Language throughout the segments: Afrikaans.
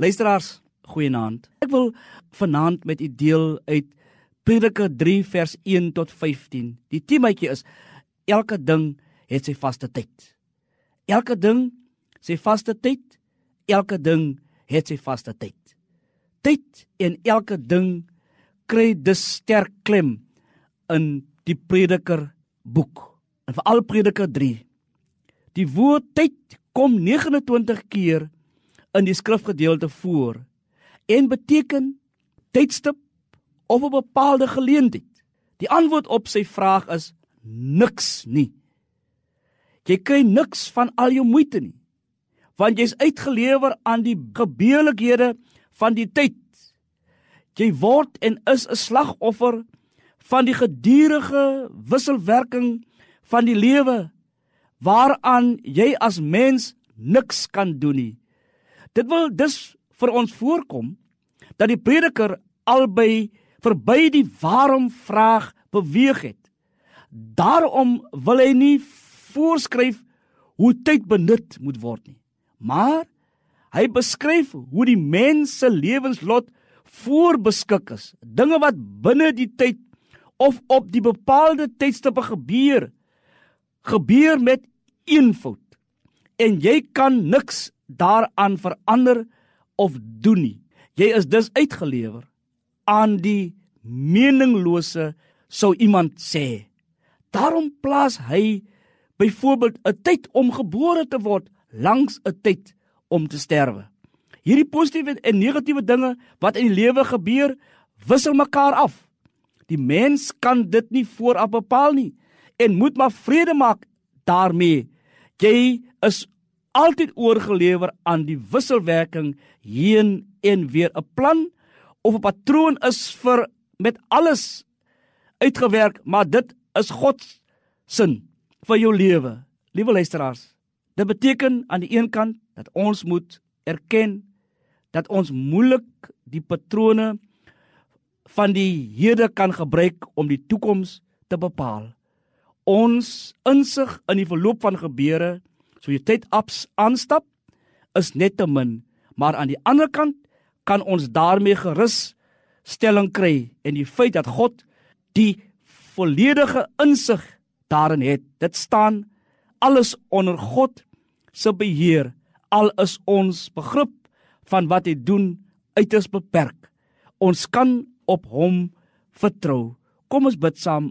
Luisteraars, goeienaand. Ek wil vanaand met u deel uit Prediker 3 vers 1 tot 15. Die temaatjie is elke ding het sy vaste tyd. Elke ding sy vaste tyd. Elke ding het sy vaste tyd. Tyd en elke ding kry dus sterk klem in die Prediker boek. En veral Prediker 3. Die woord tyd kom 29 keer in die skrifgedeelte voor en beteken tydstip of 'n bepaalde geleentheid. Die antwoord op sy vraag is niks nie. Jy kry niks van al jou moeite nie. Want jy's uitgelewer aan die gebeurlikhede van die tyd. Jy word en is 'n slagoffer van die gedurende wisselwerking van die lewe waaraan jy as mens niks kan doen nie. Dit wil dus vir ons voorkom dat die prediker albei verby die waarom vraag beweeg het. Daarom wil hy nie voorskryf hoe tyd benut moet word nie, maar hy beskryf hoe die mens se lewenslot voorbeskik is, dinge wat binne die tyd of op die bepaalde tydstippe gebeur, gebeur met eenvoud en jy kan niks daaraan verander of doen nie. Jy is dus uitgelewer aan die meninglose sou iemand sê. Daarom plaas hy byvoorbeeld 'n tyd om gebore te word langs 'n tyd om te sterwe. Hierdie positiewe en negatiewe dinge wat in die lewe gebeur, wissel mekaar af. Die mens kan dit nie vooraf bepaal nie en moet maar vrede maak daarmee. Jy is altyd oorgelewer aan die wisselwerking heen en weer 'n plan of 'n patroon is vir met alles uitgewerk, maar dit is God sin vir jou lewe. Liewe luisteraars, dit beteken aan die een kant dat ons moet erken dat ons moeilik die patrone van die hede kan gebruik om die toekoms te bepaal. Ons insig in die verloop van gebeure So jy tyd ups aanstap is net te min, maar aan die ander kant kan ons daarmee gerus stelling kry en die feit dat God die volledige insig daarin het. Dit staan alles onder God se beheer. Al is ons begrip van wat hy doen uiters beperk. Ons kan op hom vertrou. Kom ons bid saam.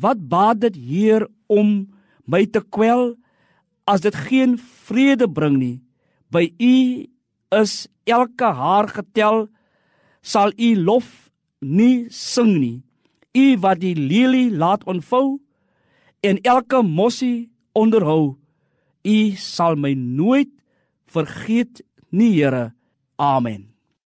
Wat baat dit Heer om my te kwel? As dit geen vrede bring nie by u is elke haar getel sal u lof nie sing nie. U wat die lelie laat ontvou en elke mossie onderhou u sal my nooit vergeet nie Here. Amen